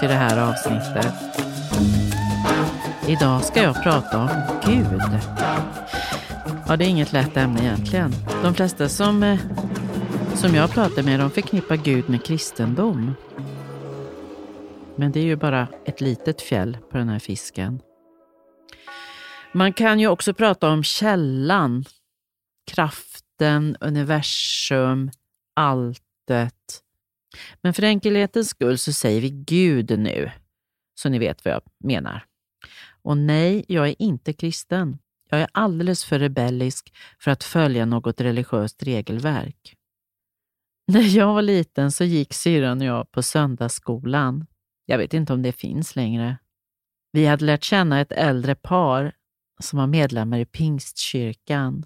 till det här avsnittet. Idag ska jag prata om Gud. Ja, det är inget lätt ämne egentligen. De flesta som, eh, som jag pratar med de förknippar Gud med kristendom. Men det är ju bara ett litet fjäll på den här fisken. Man kan ju också prata om källan, kraften, universum, alltet. Men för enkelhetens skull så säger vi Gud nu, så ni vet vad jag menar. Och nej, jag är inte kristen. Jag är alldeles för rebellisk för att följa något religiöst regelverk. När jag var liten så gick syrran och jag på söndagsskolan. Jag vet inte om det finns längre. Vi hade lärt känna ett äldre par som var medlemmar i Pingstkyrkan,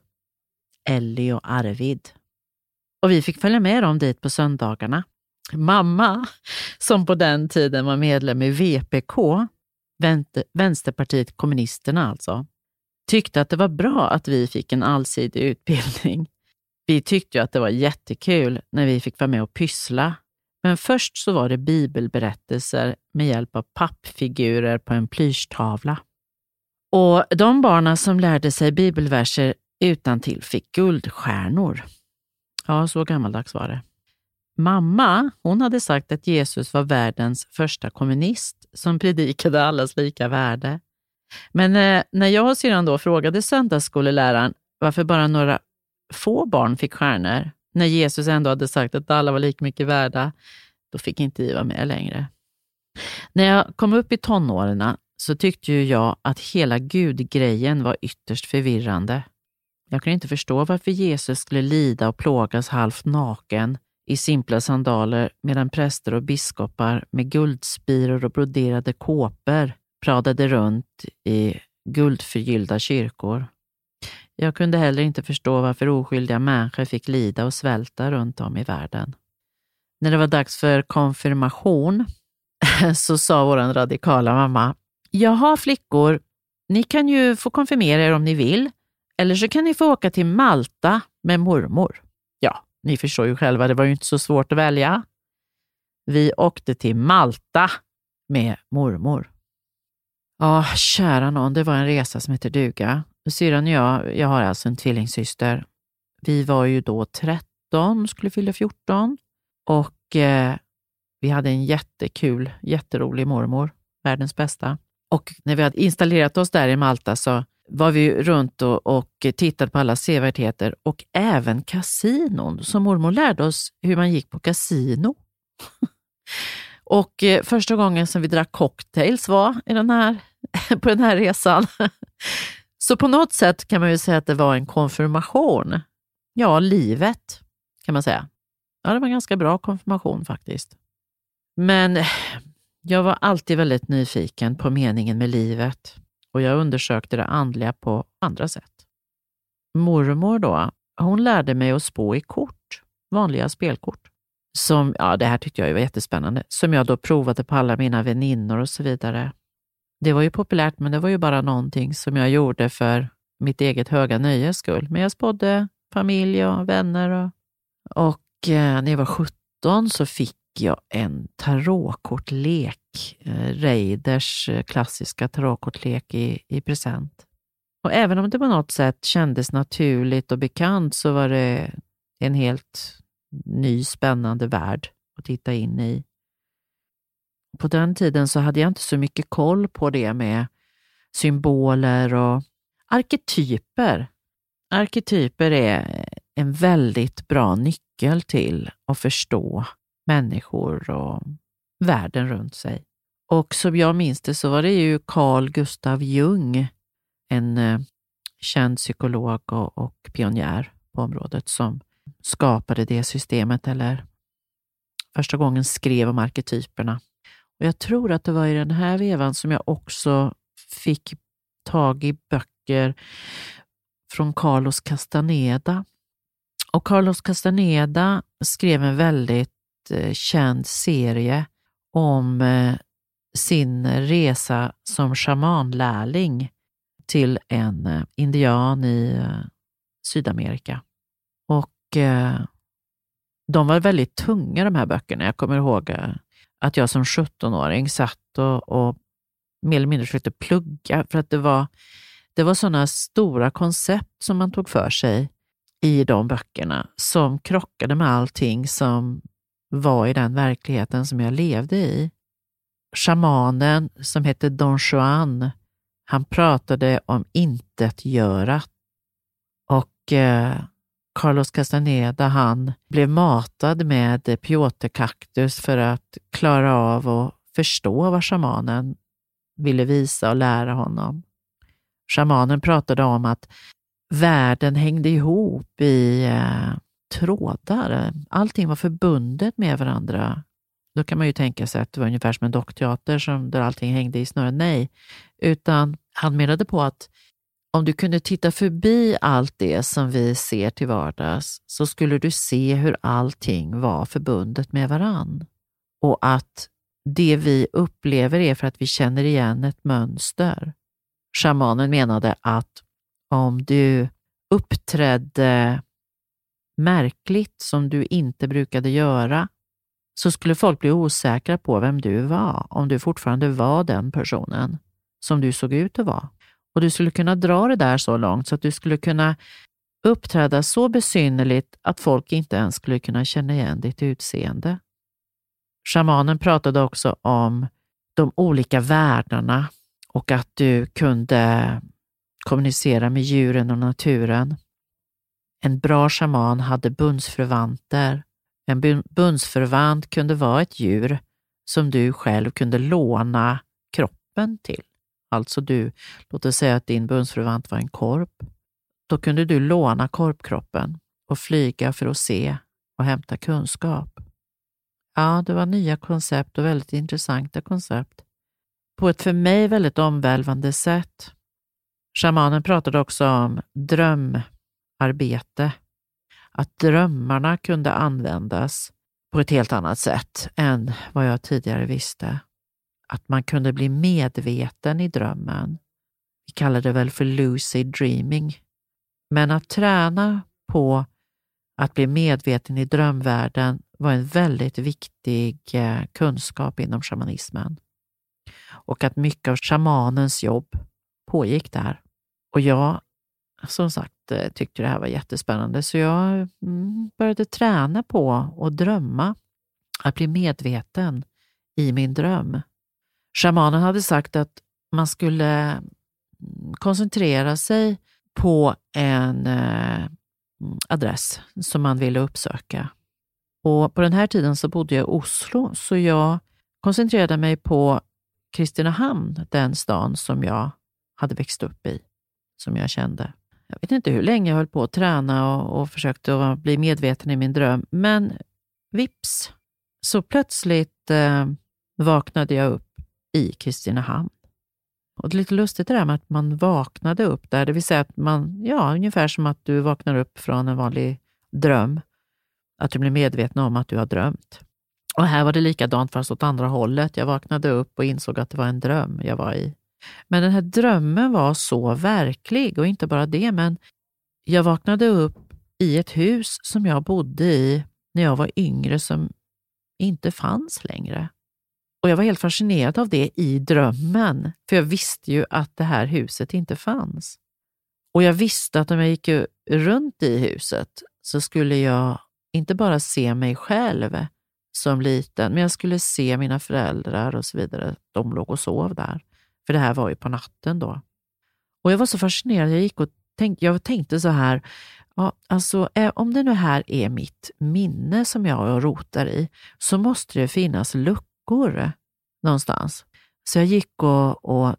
Ellie och Arvid. Och vi fick följa med dem dit på söndagarna. Mamma, som på den tiden var medlem i VPK, Vänsterpartiet kommunisterna alltså, tyckte att det var bra att vi fick en allsidig utbildning. Vi tyckte ju att det var jättekul när vi fick vara med och pyssla. Men först så var det bibelberättelser med hjälp av pappfigurer på en plyschtavla. Och de barnen som lärde sig bibelverser utan till fick guldstjärnor. Ja, så gammaldags var det. Mamma, hon hade sagt att Jesus var världens första kommunist som predikade allas lika värde. Men eh, när jag och syrran då frågade söndagsskoleläraren varför bara några få barn fick stjärnor, när Jesus ändå hade sagt att alla var lika mycket värda, då fick inte vi vara med längre. När jag kom upp i tonåren så tyckte ju jag att hela gudgrejen var ytterst förvirrande. Jag kunde inte förstå varför Jesus skulle lida och plågas halvt naken i simpla sandaler medan präster och biskopar med guldspiror och broderade kåpor pradade runt i guldförgyllda kyrkor. Jag kunde heller inte förstå varför oskyldiga människor fick lida och svälta runt om i världen. När det var dags för konfirmation så sa vår radikala mamma, Jaha flickor, ni kan ju få konfirmera er om ni vill, eller så kan ni få åka till Malta med mormor. Ni förstår ju själva, det var ju inte så svårt att välja. Vi åkte till Malta med mormor. Ja, kära någon, det var en resa som heter duga. Syrran och jag, jag har alltså en tvillingsyster. Vi var ju då 13, skulle fylla 14 och eh, vi hade en jättekul, jätterolig mormor, världens bästa. Och när vi hade installerat oss där i Malta så var vi runt och, och tittade på alla sevärdheter och även kasinon. Så mormor lärde oss hur man gick på kasino. och eh, första gången som vi drack cocktails var i den här, på den här resan. Så på något sätt kan man ju säga att det var en konfirmation. Ja, livet kan man säga. Ja, det var en ganska bra konfirmation faktiskt. Men eh, jag var alltid väldigt nyfiken på meningen med livet och jag undersökte det andliga på andra sätt. Mormor då, hon lärde mig att spå i kort, vanliga spelkort. Som, ja, det här tyckte jag var jättespännande, som jag då provade på alla mina väninnor och så vidare. Det var ju populärt, men det var ju bara någonting som jag gjorde för mitt eget höga nöjes skull. Men jag spådde familj och vänner och, och eh, när jag var 17 så fick jag en tarotkortlek, eh, Reiders eh, klassiska tarotkortlek i, i present. Och även om det på något sätt kändes naturligt och bekant så var det en helt ny spännande värld att titta in i. På den tiden så hade jag inte så mycket koll på det med symboler och arketyper. Arketyper är en väldigt bra nyckel till att förstå människor och världen runt sig. Och som jag minns det så var det ju Carl Gustav Jung, en eh, känd psykolog och, och pionjär på området, som skapade det systemet eller första gången skrev om arketyperna. Och Jag tror att det var i den här vevan som jag också fick tag i böcker från Carlos Castaneda. Och Carlos Castaneda skrev en väldigt känd serie om eh, sin resa som shamanlärling till en eh, indian i eh, Sydamerika. Och de var väldigt tunga de här böckerna. Jag kommer ihåg att jag som 17-åring satt och, och mer eller mindre försökte plugga för att det var, det var sådana stora koncept som man tog för sig i de böckerna som krockade med allting som var i den verkligheten som jag levde i. Shamanen som hette Don Juan, han pratade om intetgörat och eh, Carlos Castaneda han blev matad med piotekaktus för att klara av att förstå vad shamanen ville visa och lära honom. Shamanen pratade om att världen hängde ihop i eh, trådar. Allting var förbundet med varandra. Då kan man ju tänka sig att det var ungefär som en dockteater som, där allting hängde i snören. Nej, utan han menade på att om du kunde titta förbi allt det som vi ser till vardags så skulle du se hur allting var förbundet med varann. Och att det vi upplever är för att vi känner igen ett mönster. Shamanen menade att om du uppträdde märkligt som du inte brukade göra så skulle folk bli osäkra på vem du var om du fortfarande var den personen som du såg ut att vara. Och du skulle kunna dra det där så långt så att du skulle kunna uppträda så besynnerligt att folk inte ens skulle kunna känna igen ditt utseende. Shamanen pratade också om de olika världarna och att du kunde kommunicera med djuren och naturen. En bra shaman hade bundsförvanter. En bundsförvant kunde vara ett djur som du själv kunde låna kroppen till. Alltså du, låt oss säga att din bundsförvant var en korp. Då kunde du låna korpkroppen och flyga för att se och hämta kunskap. Ja, det var nya koncept och väldigt intressanta koncept. På ett för mig väldigt omvälvande sätt. Shamanen pratade också om arbete, Att drömmarna kunde användas på ett helt annat sätt än vad jag tidigare visste. Att man kunde bli medveten i drömmen. Vi kallar det väl för lucid dreaming. Men att träna på att bli medveten i drömvärlden var en väldigt viktig eh, kunskap inom shamanismen. Och att mycket av shamanens jobb pågick där. Och jag, som sagt, eh, tyckte det här var jättespännande så jag mm, började träna på att drömma, att bli medveten i min dröm. Shamanen hade sagt att man skulle mm, koncentrera sig på en eh, mm, adress som man ville uppsöka. Och på den här tiden så bodde jag i Oslo, så jag koncentrerade mig på Kristinehamn, den stan som jag hade växt upp i, som jag kände. Jag vet inte hur länge jag höll på att träna och, och försökte att bli medveten i min dröm, men vips, så plötsligt eh, vaknade jag upp i Kristinehamn. Och det är lite lustigt det där med att man vaknade upp där, det vill säga att man, ja, ungefär som att du vaknar upp från en vanlig dröm. Att du blir medveten om att du har drömt. Och här var det likadant fast åt andra hållet. Jag vaknade upp och insåg att det var en dröm jag var i. Men den här drömmen var så verklig och inte bara det, men jag vaknade upp i ett hus som jag bodde i när jag var yngre som inte fanns längre. Och jag var helt fascinerad av det i drömmen, för jag visste ju att det här huset inte fanns. Och jag visste att om jag gick runt i huset så skulle jag inte bara se mig själv som liten, men jag skulle se mina föräldrar och så vidare. De låg och sov där, för det här var ju på natten då. Och jag var så fascinerad, jag gick och tänkte, jag tänkte så här, ja, alltså, eh, om det nu här är mitt minne som jag rotar i, så måste det finnas luckor luckor någonstans. Så jag gick och, och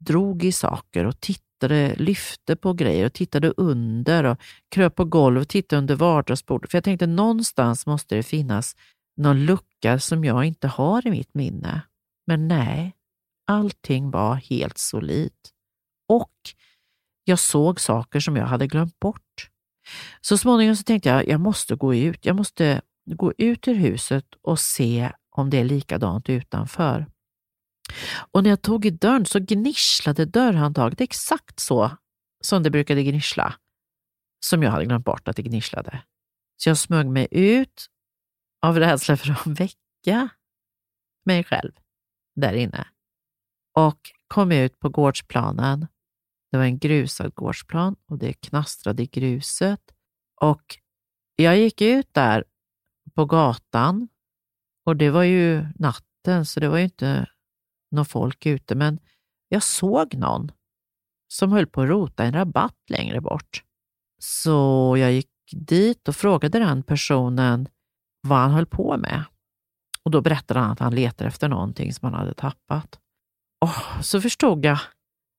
drog i saker och tittade, lyfte på grejer och tittade under och kröp på golv och tittade under vardagsbordet. För jag tänkte någonstans måste det finnas någon lucka som jag inte har i mitt minne. Men nej, allting var helt solidt. Och jag såg saker som jag hade glömt bort. Så småningom så tänkte jag, jag måste gå ut. Jag måste gå ut ur huset och se om det är likadant utanför. Och när jag tog i dörren så gnisslade dörrhandtaget exakt så som det brukade gnissla, som jag hade glömt bort att det gnisslade. Så jag smög mig ut av rädsla för att väcka mig själv där inne och kom ut på gårdsplanen. Det var en grusad gårdsplan och det knastrade i gruset. Och jag gick ut där på gatan och det var ju natten så det var ju inte något folk ute, men jag såg någon som höll på att rota en rabatt längre bort. Så jag gick dit och frågade den personen vad han höll på med. Och Då berättade han att han letade efter någonting som han hade tappat. Och Så förstod jag,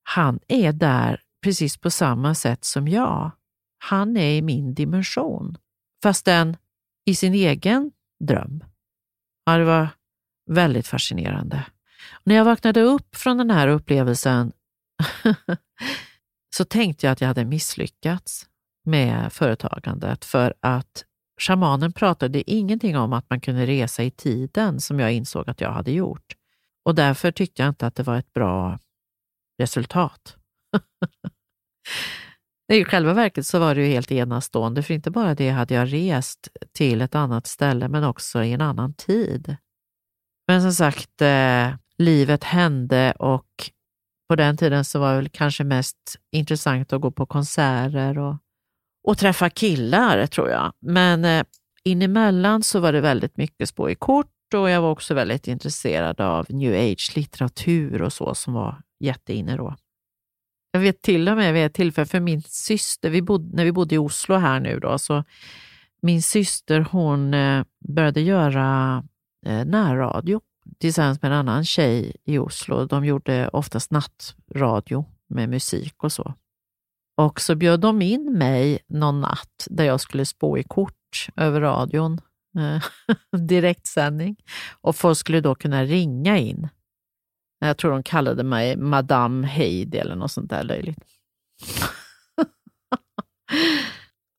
han är där precis på samma sätt som jag. Han är i min dimension, fastän i sin egen dröm. Ja, det var väldigt fascinerande. När jag vaknade upp från den här upplevelsen så tänkte jag att jag hade misslyckats med företagandet för att shamanen pratade ingenting om att man kunde resa i tiden som jag insåg att jag hade gjort. Och därför tyckte jag inte att det var ett bra resultat. I själva verket så var det ju helt enastående, för inte bara det hade jag rest till ett annat ställe, men också i en annan tid. Men som sagt, eh, livet hände och på den tiden så var det väl kanske mest intressant att gå på konserter och, och träffa killar, tror jag. Men eh, inemellan så var det väldigt mycket spå i kort och jag var också väldigt intresserad av new age-litteratur och så som var jätteinne då. Jag vet till och med vid ett tillfälle, för min syster, vi bod, när vi bodde i Oslo här nu då, så min syster hon eh, började göra eh, närradio tillsammans med en annan tjej i Oslo. De gjorde oftast nattradio med musik och så. Och så bjöd de in mig någon natt där jag skulle spå i kort över radion, Eh, direktsändning. Och folk skulle då kunna ringa in. Jag tror de kallade mig Madame Heidi eller något sånt där löjligt.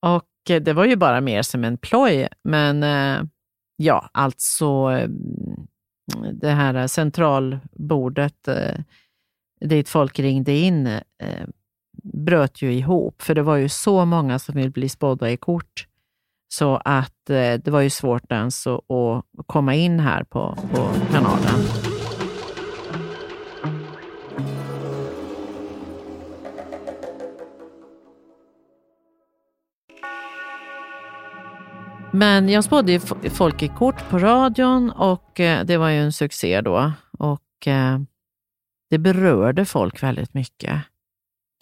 och eh, det var ju bara mer som en ploj, men eh, ja, alltså mm, det här centralbordet dit folk ringde in bröt ju ihop, för det var ju så många som ville bli spådda i kort. Så att eh, det var ju svårt ens att, att komma in här på, på kanalen. Men jag spådde folk i kort på radion och eh, det var ju en succé då. Och eh, det berörde folk väldigt mycket.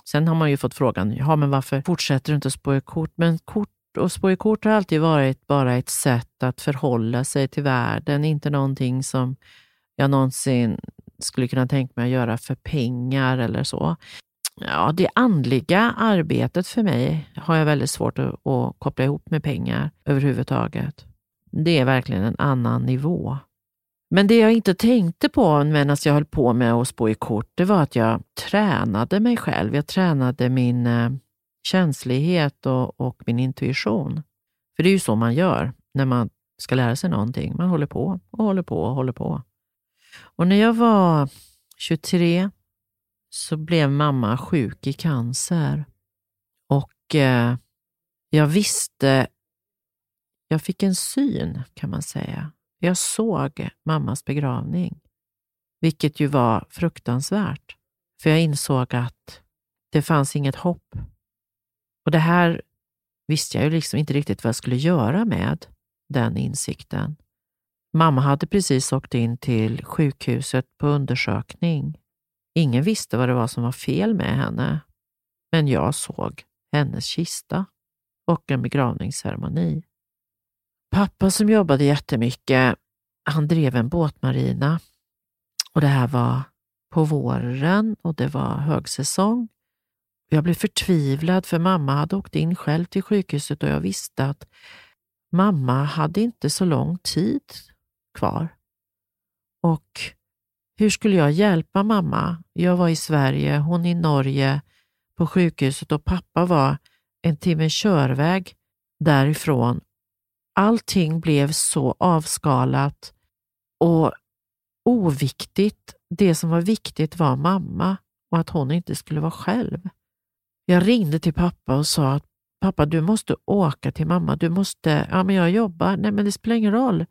Sen har man ju fått frågan, ja men varför fortsätter du inte att spå i kort? Men kort och spå i kort har alltid varit bara ett sätt att förhålla sig till världen, inte någonting som jag någonsin skulle kunna tänka mig att göra för pengar eller så. Ja, det andliga arbetet för mig har jag väldigt svårt att, att koppla ihop med pengar överhuvudtaget. Det är verkligen en annan nivå. Men det jag inte tänkte på medan jag höll på med att spå i kort, det var att jag tränade mig själv. Jag tränade min eh, känslighet och, och, min intuition. För det är ju så man gör när man ska lära sig någonting. Man håller på och håller på och håller på. Och när jag var 23 så blev mamma sjuk i cancer. Och eh, jag visste, jag fick en syn kan man säga. Jag såg mammas begravning, vilket ju var fruktansvärt. För jag insåg att det fanns inget hopp. Och det här visste jag ju liksom inte riktigt vad jag skulle göra med, den insikten. Mamma hade precis åkt in till sjukhuset på undersökning Ingen visste vad det var som var fel med henne, men jag såg hennes kista och en begravningsceremoni. Pappa som jobbade jättemycket, han drev en båtmarina och det här var på våren och det var högsäsong. Jag blev förtvivlad för mamma hade åkt in själv till sjukhuset och jag visste att mamma hade inte så lång tid kvar. Och hur skulle jag hjälpa mamma? Jag var i Sverige, hon i Norge på sjukhuset och pappa var en timme körväg därifrån. Allting blev så avskalat och oviktigt. Det som var viktigt var mamma och att hon inte skulle vara själv. Jag ringde till pappa och sa att pappa, du måste åka till mamma. Du måste, ja men jag jobbar. Nej men det spelar ingen roll.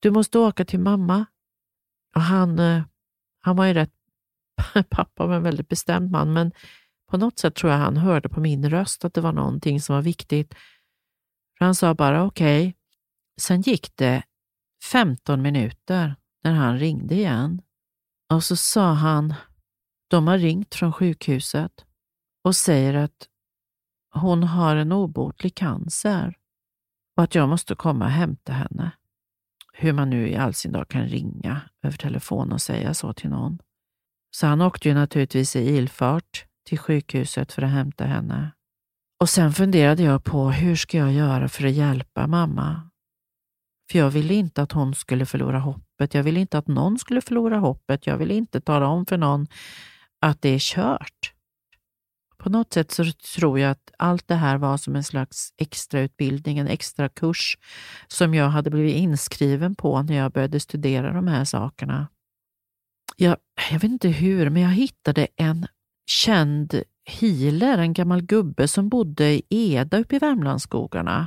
Du måste åka till mamma. Och han, eh, han var ju rätt, pappa var en väldigt bestämd man, men på något sätt tror jag han hörde på min röst att det var någonting som var viktigt. För han sa bara okej. Okay. Sen gick det 15 minuter när han ringde igen. Och så sa han, de har ringt från sjukhuset och säger att hon har en obotlig cancer och att jag måste komma och hämta henne. Hur man nu i all sin dag kan ringa över telefon och säga så till någon. Så han åkte ju naturligtvis i ilfart till sjukhuset för att hämta henne. Och sen funderade jag på hur ska jag göra för att hjälpa mamma? För jag ville inte att hon skulle förlora hoppet. Jag ville inte att någon skulle förlora hoppet. Jag ville inte tala om för någon att det är kört. På något sätt så tror jag att allt det här var som en slags extrautbildning, en extra kurs som jag hade blivit inskriven på när jag började studera de här sakerna. Jag, jag vet inte hur, men jag hittade en känd healer, en gammal gubbe som bodde i Eda uppe i Värmlandsskogarna.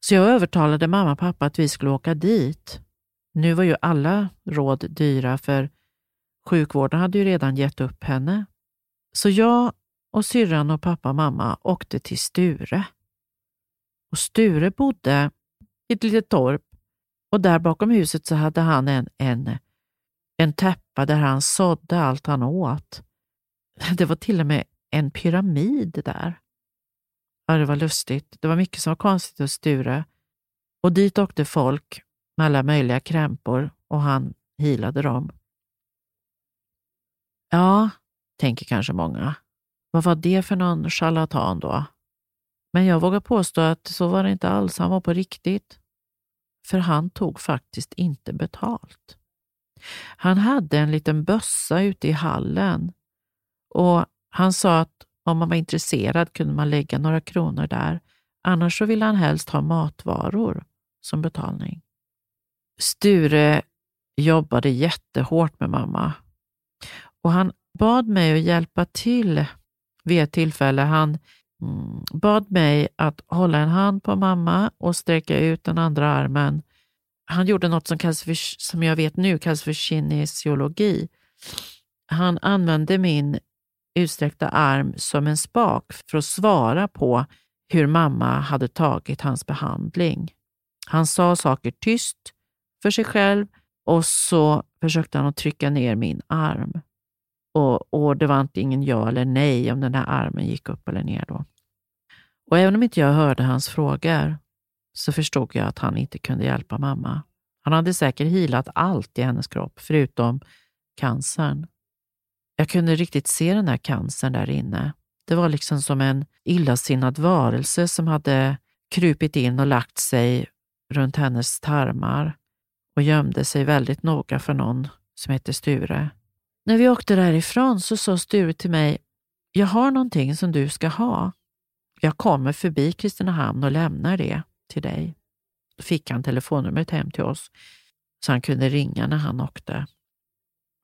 Så jag övertalade mamma och pappa att vi skulle åka dit. Nu var ju alla råd dyra för sjukvården hade ju redan gett upp henne. Så jag och syrran och pappa och mamma åkte till Sture. Och Sture bodde i ett litet torp och där bakom huset så hade han en, en, en täppa där han sådde allt han åt. Det var till och med en pyramid där. Ja, det var lustigt. Det var mycket som var konstigt hos Sture. Och dit åkte folk med alla möjliga krämpor och han hilade dem. Ja, tänker kanske många. Vad var det för någon charlatan då? Men jag vågar påstå att så var det inte alls. Han var på riktigt. För han tog faktiskt inte betalt. Han hade en liten bössa ute i hallen och han sa att om man var intresserad kunde man lägga några kronor där. Annars så ville han helst ha matvaror som betalning. Sture jobbade jättehårt med mamma och han bad mig att hjälpa till vid ett tillfälle. Han mm, bad mig att hålla en hand på mamma och sträcka ut den andra armen. Han gjorde något som, kallas för, som jag vet nu kallas för kinesiologi. Han använde min utsträckta arm som en spak för att svara på hur mamma hade tagit hans behandling. Han sa saker tyst för sig själv och så försökte han att trycka ner min arm. Och, och det var antingen ja eller nej om den här armen gick upp eller ner. Då. Och även om inte jag hörde hans frågor så förstod jag att han inte kunde hjälpa mamma. Han hade säkert hilat allt i hennes kropp förutom cancern. Jag kunde riktigt se den här cancern där inne. Det var liksom som en illasinnad varelse som hade krupit in och lagt sig runt hennes tarmar och gömde sig väldigt noga för någon som hette Sture. När vi åkte därifrån så sa Sture till mig, jag har någonting som du ska ha. Jag kommer förbi Kristinehamn och lämnar det till dig. Då fick han telefonnumret hem till oss så han kunde ringa när han åkte.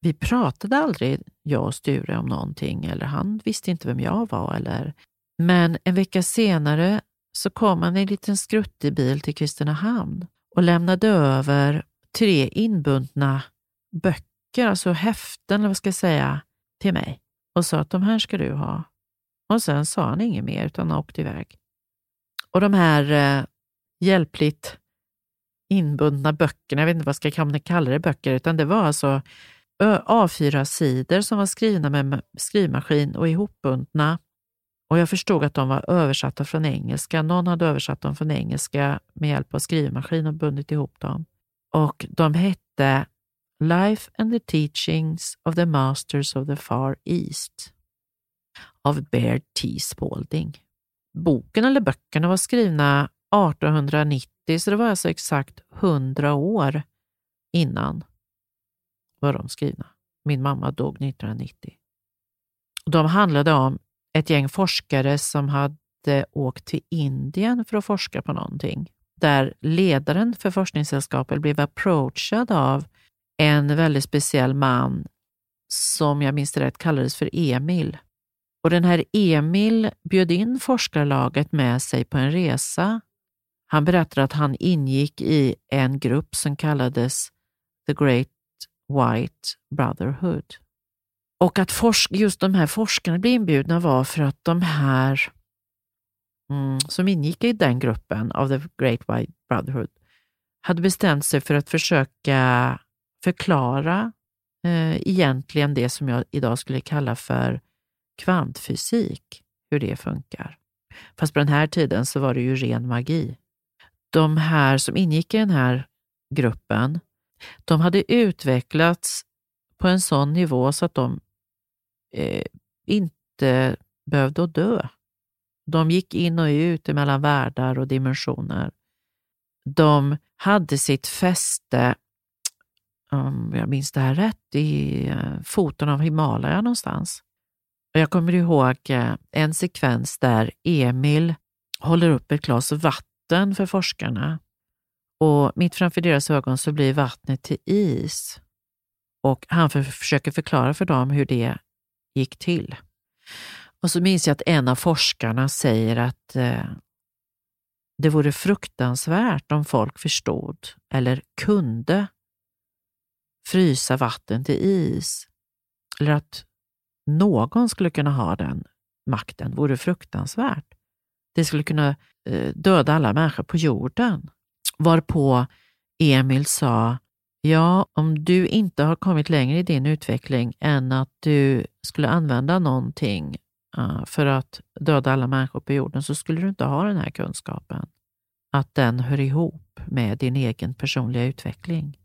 Vi pratade aldrig, jag och Sture, om någonting eller han visste inte vem jag var. Eller... Men en vecka senare så kom han i en liten skruttig bil till Kristinehamn och lämnade över tre inbundna böcker böcker, alltså häften eller vad ska jag säga, till mig och sa att de här ska du ha. Och sen sa han inget mer utan han åkte iväg. Och de här eh, hjälpligt inbundna böckerna, jag vet inte vad ska jag kalla det böcker, utan det var alltså A4-sidor som var skrivna med skrivmaskin och ihopbundna. Och jag förstod att de var översatta från engelska. Någon hade översatt dem från engelska med hjälp av skrivmaskin och bundit ihop dem. Och de hette Life and the Teachings of the Masters of the Far East av Baird T. Spalding. Boken eller böckerna var skrivna 1890, så det var alltså exakt 100 år innan var de skrivna. Min mamma dog 1990. De handlade om ett gäng forskare som hade åkt till Indien för att forska på någonting. Där ledaren för forskningssällskapet blev approachad av en väldigt speciell man som jag minns det rätt kallades för Emil. Och den här Emil bjöd in forskarlaget med sig på en resa. Han berättade att han ingick i en grupp som kallades The Great White Brotherhood. Och att just de här forskarna blev inbjudna var för att de här mm, som ingick i den gruppen av The Great White Brotherhood hade bestämt sig för att försöka förklara eh, egentligen det som jag idag skulle kalla för kvantfysik, hur det funkar. Fast på den här tiden så var det ju ren magi. De här som ingick i den här gruppen, de hade utvecklats på en sån nivå så att de eh, inte behövde dö. De gick in och ut mellan världar och dimensioner. De hade sitt fäste, om jag minns det här rätt, i eh, foten av Himalaya någonstans. Jag kommer ihåg eh, en sekvens där Emil håller upp ett glas vatten för forskarna och mitt framför deras ögon så blir vattnet till is. Och han försöker förklara för dem hur det gick till. Och så minns jag att en av forskarna säger att eh, det vore fruktansvärt om folk förstod eller kunde frysa vatten till is. Eller att någon skulle kunna ha den makten vore fruktansvärt. Det skulle kunna eh, döda alla människor på jorden. Varpå Emil sa, ja, om du inte har kommit längre i din utveckling än att du skulle använda någonting eh, för att döda alla människor på jorden så skulle du inte ha den här kunskapen. Att den hör ihop med din egen personliga utveckling.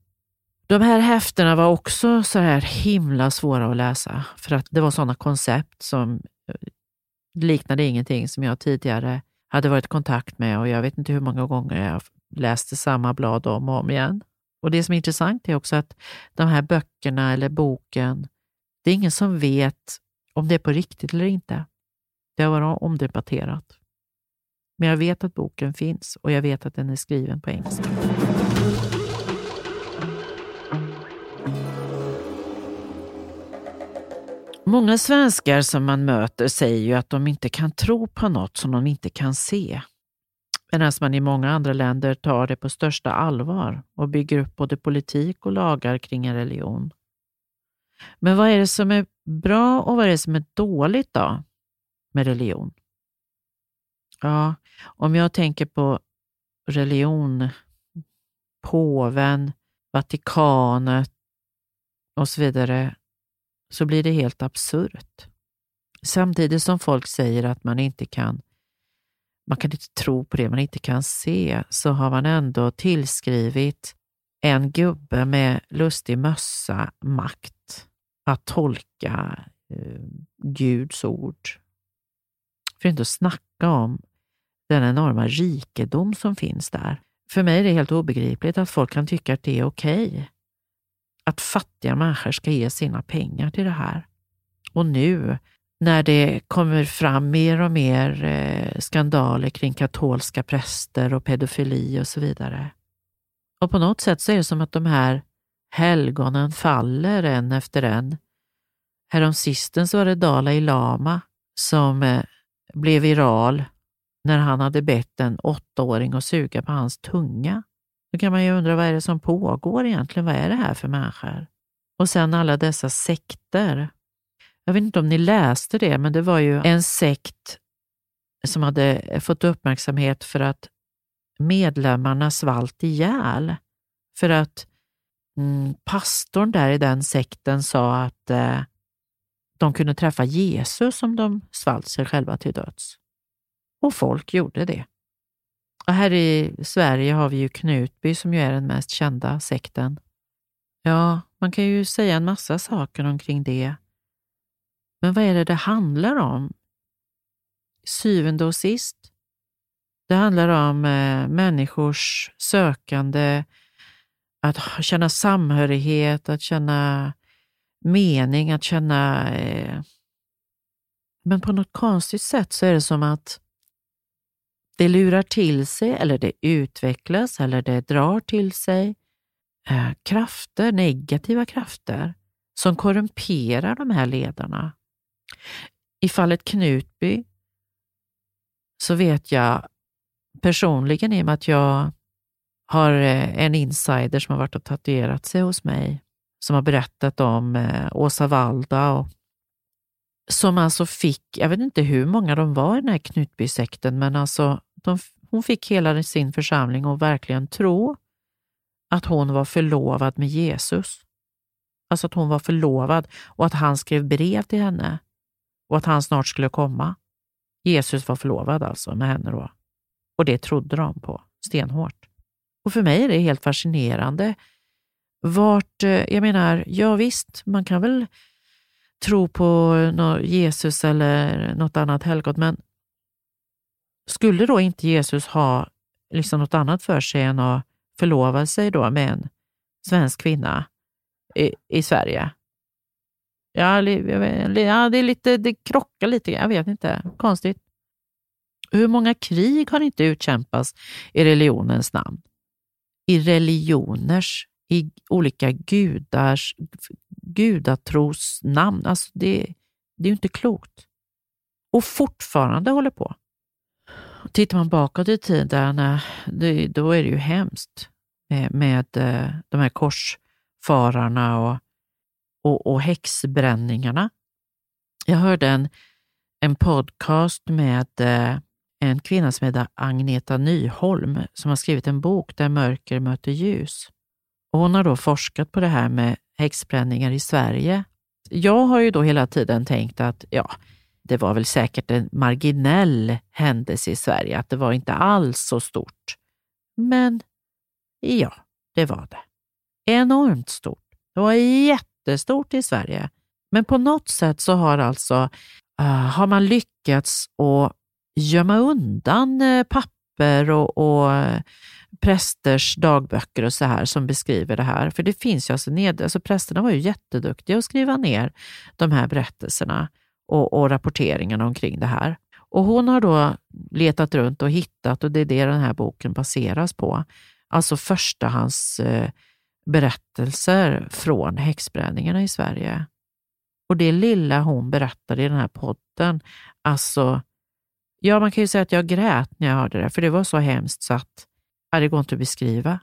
De här häftena var också så här himla svåra att läsa för att det var sådana koncept som eh, liknade ingenting som jag tidigare hade varit i kontakt med och jag vet inte hur många gånger jag läste samma blad om och om igen. Och Det som är intressant är också att de här böckerna eller boken, det är ingen som vet om det är på riktigt eller inte. Det har varit omdebatterat. Men jag vet att boken finns och jag vet att den är skriven på engelska. Många svenskar som man möter säger ju att de inte kan tro på något som de inte kan se. Medan man i många andra länder tar det på största allvar och bygger upp både politik och lagar kring en religion. Men vad är det som är bra och vad är det som är dåligt då med religion? Ja, om jag tänker på religion, påven, Vatikanet och så vidare, så blir det helt absurt. Samtidigt som folk säger att man inte kan man kan inte tro på det man inte kan se, så har man ändå tillskrivit en gubbe med lustig mössa makt att tolka eh, Guds ord. För att inte att snacka om den enorma rikedom som finns där. För mig är det helt obegripligt att folk kan tycka att det är okej. Okay. Att fattiga människor ska ge sina pengar till det här. Och nu när det kommer fram mer och mer eh, skandaler kring katolska präster och pedofili och så vidare. Och på något sätt så är det som att de här helgonen faller en efter en. Häromsistens var det Dalai Lama som eh, blev viral när han hade bett en åttaåring att suga på hans tunga. Då kan man ju undra vad är det som pågår egentligen? Vad är det här för människor? Och sen alla dessa sekter jag vet inte om ni läste det, men det var ju en sekt som hade fått uppmärksamhet för att medlemmarna svalt ihjäl. För att mm, pastorn där i den sekten sa att eh, de kunde träffa Jesus om de svalt sig själva till döds. Och folk gjorde det. Och här i Sverige har vi ju Knutby som ju är den mest kända sekten. Ja, man kan ju säga en massa saker omkring det. Men vad är det det handlar om? Syvende och sist, det handlar om eh, människors sökande, att känna samhörighet, att känna mening, att känna... Eh... Men på något konstigt sätt så är det som att det lurar till sig eller det utvecklas eller det drar till sig eh, krafter, negativa krafter som korrumperar de här ledarna. I fallet Knutby så vet jag personligen, i och med att jag har eh, en insider som har varit och tatuerat sig hos mig, som har berättat om eh, Åsa Valda och, som alltså fick, jag vet inte hur många de var i den här Knutbysekten, men alltså de, hon fick hela sin församling att verkligen tro att hon var förlovad med Jesus. Alltså att hon var förlovad och att han skrev brev till henne och att han snart skulle komma. Jesus var förlovad alltså med henne då. Och det trodde de på stenhårt. Och för mig är det helt fascinerande. Vart, eh, jag menar, ja visst, man kan väl tro på Jesus eller något annat helgot, men skulle då inte Jesus ha liksom något annat för sig än att förlova sig då med en svensk kvinna i, i Sverige? Ja, ja, det är lite, det krockar lite, jag vet inte, konstigt. Hur många krig har inte utkämpats i religionens namn? I religioners, i olika gudars, gudatros namn. Alltså det, det är ju inte klokt. Och fortfarande håller på. Tittar man bakåt i tiden, eh, då är det ju hemskt med, med eh, de här korsfararna och, och, och häxbränningarna. Jag hörde en, en podcast med eh, en kvinna som heter Agneta Nyholm som har skrivit en bok där mörker möter ljus. Och hon har då forskat på det här med häxbränningar i Sverige. Jag har ju då hela tiden tänkt att ja, det var väl säkert en marginell händelse i Sverige, att det var inte alls så stort. Men ja, det var det. Enormt stort. Det var jättestort i Sverige. Men på något sätt så har alltså uh, har man lyckats att gömma undan uh, papper och, och uh, prästers dagböcker och så här som beskriver det här. För det finns ju alltså, ned, alltså prästerna var ju jätteduktiga att skriva ner de här berättelserna och, och rapporteringarna omkring det här. Och hon har då letat runt och hittat, och det är det den här boken baseras på, alltså förstahandsberättelser eh, från häxbränningarna i Sverige. Och det lilla hon berättade i den här podden, alltså, ja man kan ju säga att jag grät när jag hörde det, för det var så hemskt så att ja, det går inte att beskriva.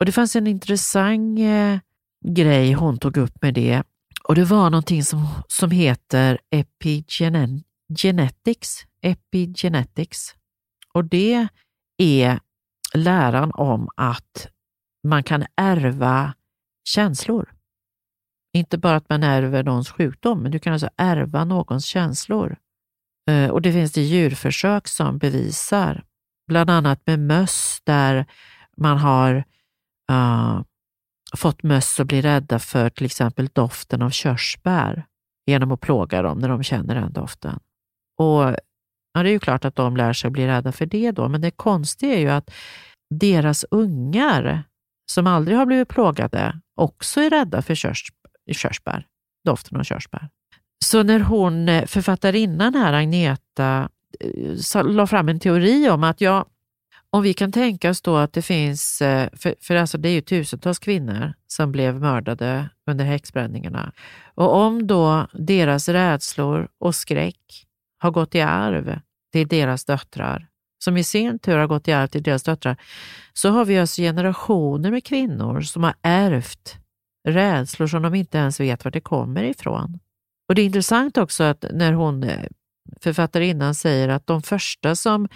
Och det fanns en intressant eh, grej hon tog upp med det och det var någonting som, som heter epigenetics. epigenetics. Och det är läran om att man kan ärva känslor. Inte bara att man ärver någons sjukdom, men du kan alltså ärva någons känslor. Eh, och det finns det djurförsök som bevisar, bland annat med möss där man har uh, fått möss att bli rädda för till exempel doften av körsbär genom att plåga dem när de känner den doften. Och ja, Det är ju klart att de lär sig att bli rädda för det då, men det konstiga är ju att deras ungar som aldrig har blivit plågade också är rädda för körs, körsbär, doften av körsbär. Så när hon, eh, författarinnan här, Agneta, eh, la fram en teori om att ja, om vi kan tänka oss då att det finns, eh, för, för alltså det är ju tusentals kvinnor som blev mördade under häxbränningarna. Och om då deras rädslor och skräck har gått i arv till deras döttrar, som i sin tur har gått i arv till deras döttrar, så har vi alltså generationer med kvinnor som har ärvt rädslor som de inte ens vet var det kommer ifrån. Och Det är intressant också att när hon, eh, författarinnan, säger att de första som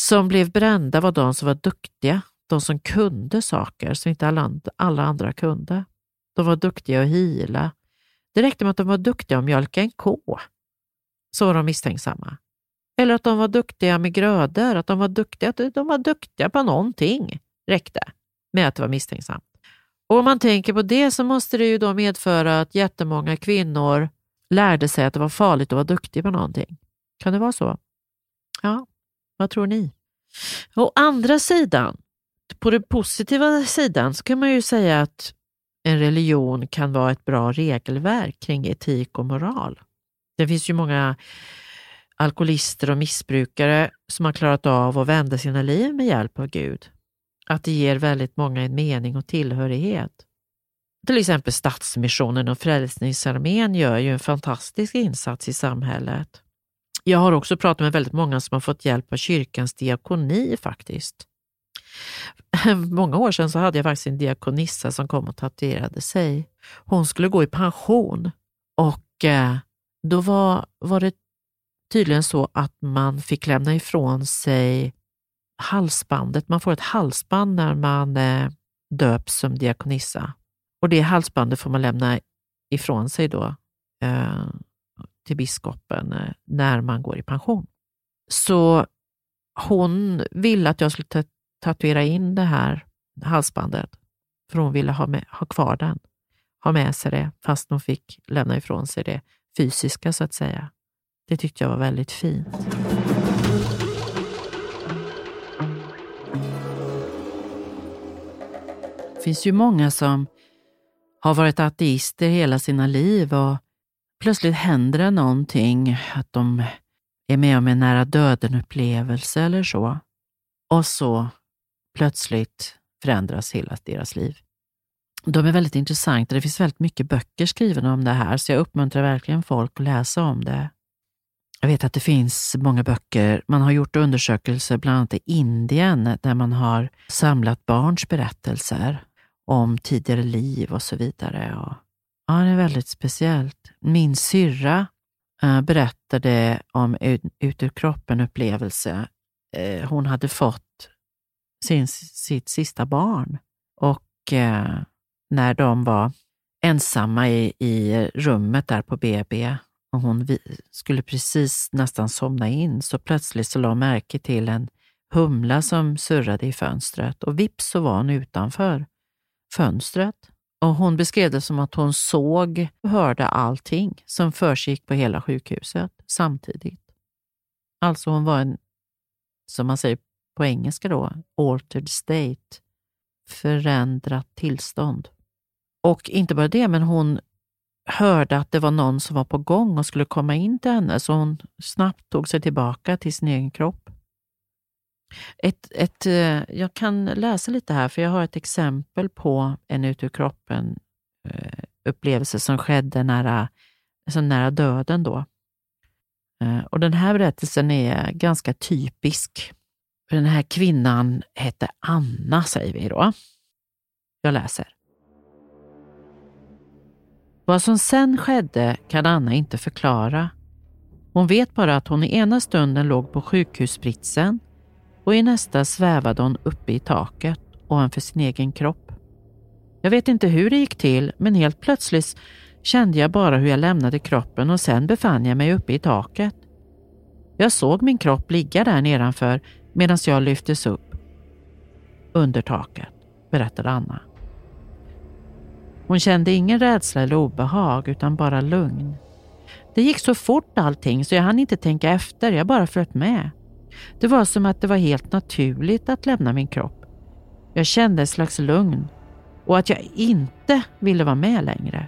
som blev brända var de som var duktiga, de som kunde saker som inte alla, alla andra kunde. De var duktiga att hila. Det räckte med att de var duktiga att mjölka en ko, så var de misstänksamma. Eller att de var duktiga med grödor, att de var duktiga, att de var duktiga på någonting, räckte med att det var misstänksamt. Och om man tänker på det så måste det ju då medföra att jättemånga kvinnor lärde sig att det var farligt att vara duktig på någonting. Kan det vara så? Ja, vad tror ni? Å andra sidan, på den positiva sidan, så kan man ju säga att en religion kan vara ett bra regelverk kring etik och moral. Det finns ju många alkoholister och missbrukare som har klarat av att vända sina liv med hjälp av Gud. Att det ger väldigt många en mening och tillhörighet. Till exempel Stadsmissionen och Frälsningsarmén gör ju en fantastisk insats i samhället. Jag har också pratat med väldigt många som har fått hjälp av kyrkans diakoni faktiskt. Många år sedan så hade jag faktiskt en diakonissa som kom och tatuerade sig. Hon skulle gå i pension och eh, då var, var det tydligen så att man fick lämna ifrån sig halsbandet. Man får ett halsband när man eh, döps som diakonissa. Och det halsbandet får man lämna ifrån sig då eh, till biskopen eh, när man går i pension. Så hon ville att jag skulle tatuera in det här halsbandet, för hon ville ha, med, ha kvar den, ha med sig det, fast hon fick lämna ifrån sig det fysiska så att säga. Det tyckte jag var väldigt fint. Det finns ju många som har varit ateister hela sina liv och plötsligt händer det någonting, att de är med om en nära döden-upplevelse eller så. Och så plötsligt förändras hela deras liv. De är väldigt intressanta. Det finns väldigt mycket böcker skrivna om det här, så jag uppmuntrar verkligen folk att läsa om det. Jag vet att det finns många böcker. Man har gjort undersökelser bland annat i Indien där man har samlat barns berättelser om tidigare liv och så vidare. Och, ja, det är väldigt speciellt. Min syrra eh, berättade om ut ur kroppen-upplevelse. Eh, hon hade fått sin, sitt sista barn och eh, när de var ensamma i, i rummet där på BB och hon skulle precis nästan somna in så plötsligt så la hon märke till en humla som surrade i fönstret och vips så var hon utanför fönstret. Och Hon beskrev det som att hon såg och hörde allting som försiggick på hela sjukhuset samtidigt. Alltså hon var en, som man säger på engelska då, altered state, förändrat tillstånd. Och inte bara det, men hon hörde att det var någon som var på gång och skulle komma in till henne, så hon snabbt tog sig tillbaka till sin egen kropp. Ett, ett, eh, jag kan läsa lite här, för jag har ett exempel på en ut ur kroppen-upplevelse eh, som skedde nära, alltså nära döden. Då. Eh, och Den här berättelsen är ganska typisk. Den här kvinnan hette Anna, säger vi då. Jag läser. Vad som sen skedde kan Anna inte förklara. Hon vet bara att hon i ena stunden låg på sjukhusspritsen och i nästa svävade hon uppe i taket ovanför sin egen kropp. Jag vet inte hur det gick till, men helt plötsligt kände jag bara hur jag lämnade kroppen och sen befann jag mig uppe i taket. Jag såg min kropp ligga där nedanför medan jag lyftes upp under taket, berättade Anna. Hon kände ingen rädsla eller obehag utan bara lugn. Det gick så fort allting så jag hann inte tänka efter, jag bara flöt med. Det var som att det var helt naturligt att lämna min kropp. Jag kände ett slags lugn och att jag inte ville vara med längre.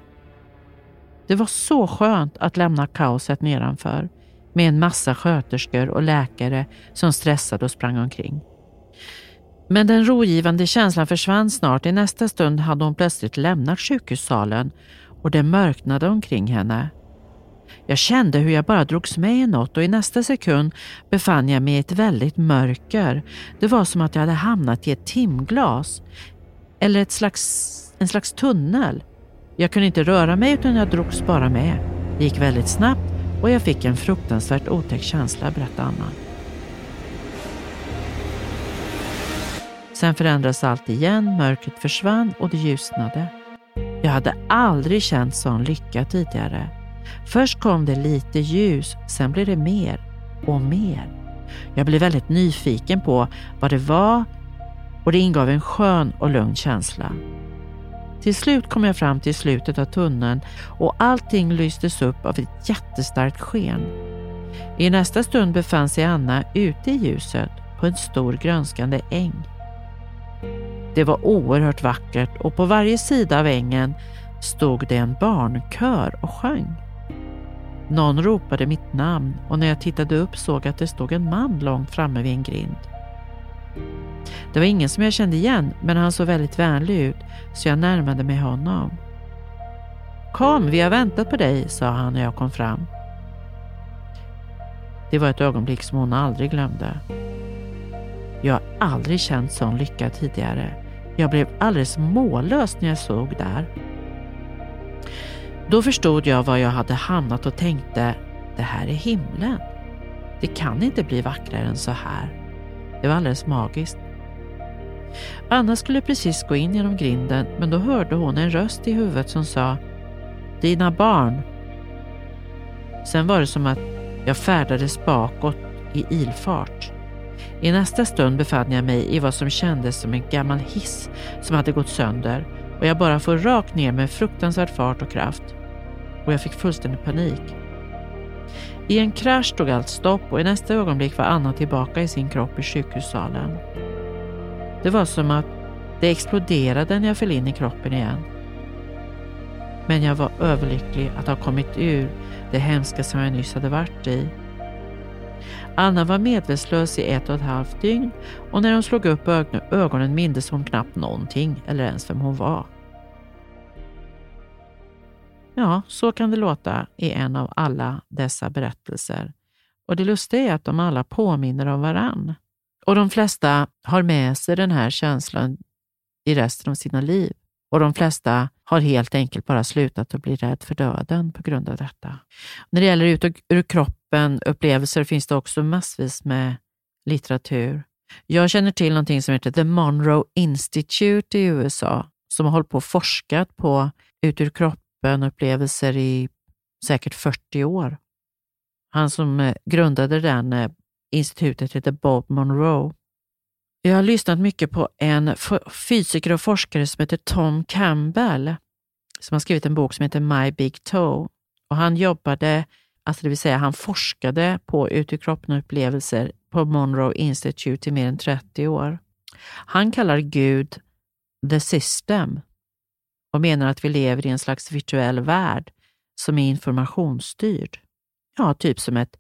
Det var så skönt att lämna kaoset nedanför med en massa sköterskor och läkare som stressade och sprang omkring. Men den rogivande känslan försvann snart. I nästa stund hade hon plötsligt lämnat sjukhussalen och det mörknade omkring henne. Jag kände hur jag bara drogs med i något och i nästa sekund befann jag mig i ett väldigt mörker. Det var som att jag hade hamnat i ett timglas eller ett slags, en slags tunnel. Jag kunde inte röra mig utan jag drogs bara med. Det gick väldigt snabbt och jag fick en fruktansvärt otäck känsla, berättade Anna. Sen förändrades allt igen, mörkret försvann och det ljusnade. Jag hade aldrig känt sån lycka tidigare. Först kom det lite ljus, sen blev det mer och mer. Jag blev väldigt nyfiken på vad det var och det ingav en skön och lugn känsla. Till slut kom jag fram till slutet av tunneln och allting lystes upp av ett jättestarkt sken. I nästa stund befann sig Anna ute i ljuset på en stor grönskande äng. Det var oerhört vackert och på varje sida av ängen stod det en barnkör och sjöng. Någon ropade mitt namn och när jag tittade upp såg jag att det stod en man långt framme vid en grind. Det var ingen som jag kände igen, men han såg väldigt vänlig ut så jag närmade mig honom. Kom, vi har väntat på dig, sa han när jag kom fram. Det var ett ögonblick som hon aldrig glömde. Jag har aldrig känt sån lycka tidigare. Jag blev alldeles mållös när jag såg där. Då förstod jag var jag hade hamnat och tänkte, det här är himlen. Det kan inte bli vackrare än så här. Det var alldeles magiskt. Anna skulle precis gå in genom grinden men då hörde hon en röst i huvudet som sa Dina barn. Sen var det som att jag färdades bakåt i ilfart. I nästa stund befann jag mig i vad som kändes som en gammal hiss som hade gått sönder och jag bara får rakt ner med fruktansvärd fart och kraft. Och jag fick fullständig panik. I en krasch tog allt stopp och i nästa ögonblick var Anna tillbaka i sin kropp i sjukhussalen. Det var som att det exploderade när jag föll in i kroppen igen. Men jag var överlycklig att ha kommit ur det hemska som jag nyss hade varit i. Anna var medvetslös i ett och ett halvt dygn och när hon slog upp ögonen mindes hon knappt någonting eller ens vem hon var. Ja, så kan det låta i en av alla dessa berättelser. Och det lustiga är att de alla påminner om varann. Och de flesta har med sig den här känslan i resten av sina liv. Och de flesta har helt enkelt bara slutat att bli rädd för döden på grund av detta. När det gäller ut ur kroppen-upplevelser finns det också massvis med litteratur. Jag känner till någonting som heter The Monroe Institute i USA som har hållit på och forskat på ut ur kroppen-upplevelser i säkert 40 år. Han som eh, grundade den eh, institutet heter Bob Monroe. Jag har lyssnat mycket på en fysiker och forskare som heter Tom Campbell, som har skrivit en bok som heter My Big Toe. Och han jobbade, alltså det vill säga han forskade på utekroppen-upplevelser på Monroe Institute i mer än 30 år. Han kallar Gud the system och menar att vi lever i en slags virtuell värld som är informationsstyrd. Ja, typ som ett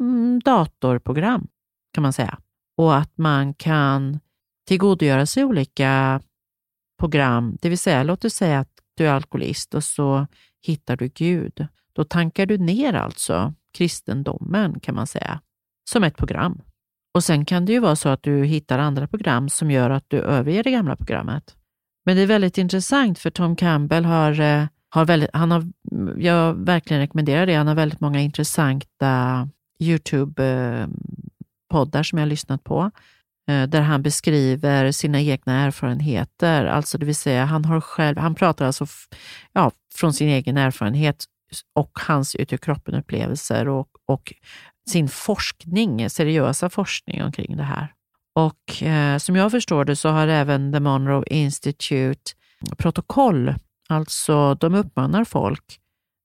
mm, datorprogram kan man säga och att man kan tillgodogöra sig olika program. Det vill säga, låt oss säga att du är alkoholist och så hittar du Gud. Då tankar du ner alltså kristendomen kan man säga, som ett program. Och sen kan det ju vara så att du hittar andra program som gör att du överger det gamla programmet. Men det är väldigt intressant för Tom Campbell har, eh, har väldigt, han har, jag verkligen rekommenderar det, han har väldigt många intressanta Youtube eh, poddar som jag har lyssnat på, eh, där han beskriver sina egna erfarenheter. Alltså det vill säga, han, har själv, han pratar alltså ja, från sin egen erfarenhet och hans ut ur kroppen-upplevelser och, och sin forskning, seriösa forskning omkring det här. Och eh, som jag förstår det så har även The Monroe Institute protokoll, alltså de uppmanar folk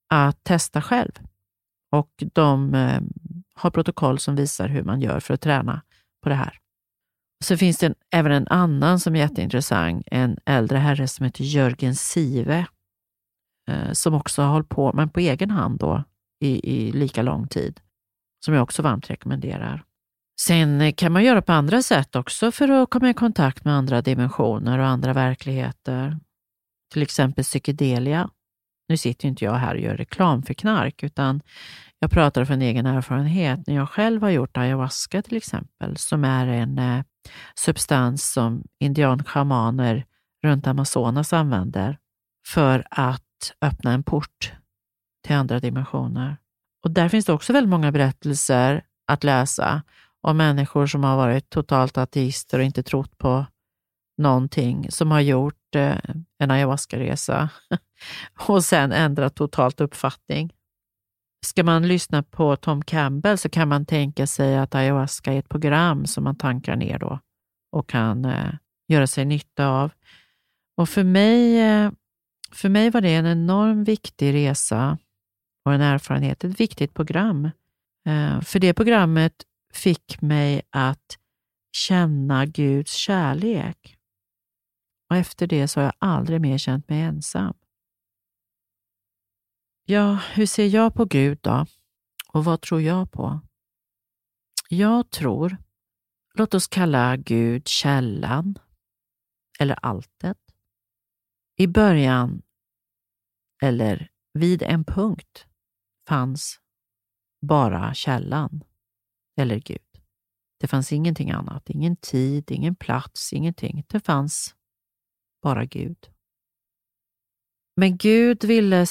att testa själv. Och de eh, har protokoll som visar hur man gör för att träna på det här. Så finns det en, även en annan som är jätteintressant, en äldre herre som heter Jörgen Sive, eh, som också har hållit på, men på egen hand då, i, i lika lång tid, som jag också varmt rekommenderar. Sen kan man göra på andra sätt också för att komma i kontakt med andra dimensioner och andra verkligheter. Till exempel psykedelia. Nu sitter ju inte jag här och gör reklam för knark, utan jag pratar från egen erfarenhet när jag själv har gjort ayahuasca till exempel, som är en eh, substans som indianschamaner runt Amazonas använder för att öppna en port till andra dimensioner. Och där finns det också väldigt många berättelser att läsa om människor som har varit totalt ateister och inte trott på någonting, som har gjort eh, en ayahuasca-resa och sen ändrat totalt uppfattning. Ska man lyssna på Tom Campbell så kan man tänka sig att ayahuasca är ett program som man tankar ner då och kan eh, göra sig nytta av. Och för mig, eh, för mig var det en enormt viktig resa och en erfarenhet, ett viktigt program. Eh, för det programmet fick mig att känna Guds kärlek. Och efter det så har jag aldrig mer känt mig ensam. Ja, hur ser jag på Gud då? Och vad tror jag på? Jag tror, låt oss kalla Gud källan eller alltet. I början, eller vid en punkt, fanns bara källan eller Gud. Det fanns ingenting annat, ingen tid, ingen plats, ingenting. Det fanns bara Gud. Men Gud ville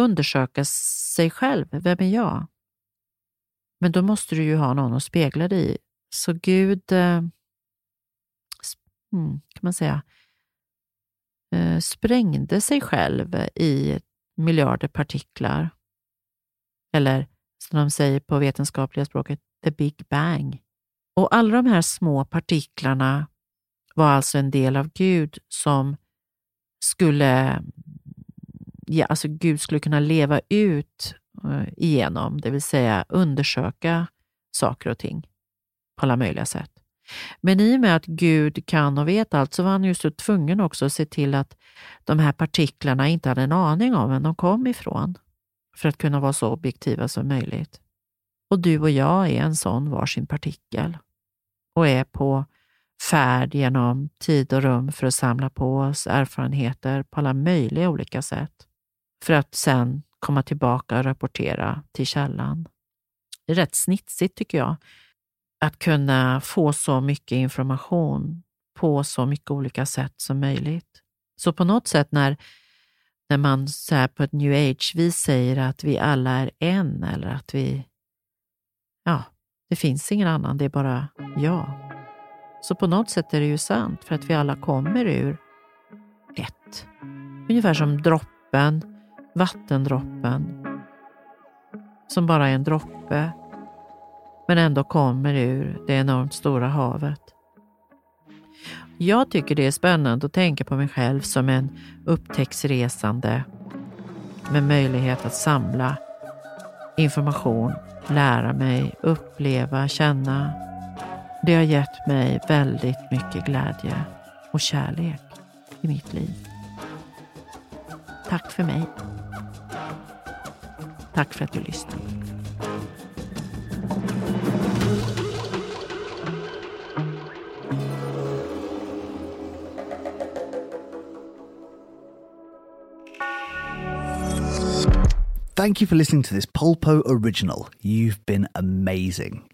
undersöka sig själv. Vem är jag? Men då måste du ju ha någon att spegla dig i. Så Gud, eh, hmm, kan man säga, eh, sprängde sig själv i miljarder partiklar. Eller som de säger på vetenskapliga språket, the big bang. Och alla de här små partiklarna var alltså en del av Gud som skulle, ja, alltså Gud skulle kunna leva ut eh, igenom, det vill säga undersöka saker och ting på alla möjliga sätt. Men i och med att Gud kan och vet allt så var han just så tvungen också att se till att de här partiklarna inte hade en aning om vem de kom ifrån för att kunna vara så objektiva som möjligt. Och du och jag är en sån varsin partikel och är på färd genom tid och rum för att samla på oss erfarenheter på alla möjliga olika sätt för att sen komma tillbaka och rapportera till källan. Det är rätt snitsigt tycker jag, att kunna få så mycket information på så mycket olika sätt som möjligt. Så på något sätt när, när man så här på ett new age-vis säger att vi alla är en eller att vi, ja, det finns ingen annan, det är bara jag. Så på något sätt är det ju sant för att vi alla kommer ur ett. Ungefär som droppen, vattendroppen, som bara är en droppe men ändå kommer ur det enormt stora havet. Jag tycker det är spännande att tänka på mig själv som en upptäcktsresande med möjlighet att samla information, lära mig, uppleva, känna. Det har gett mig väldigt mycket glädje och kärlek i mitt liv. Tack för mig. Tack för att du lyssnade. Thank you for listening to this Polpo original. You've been amazing.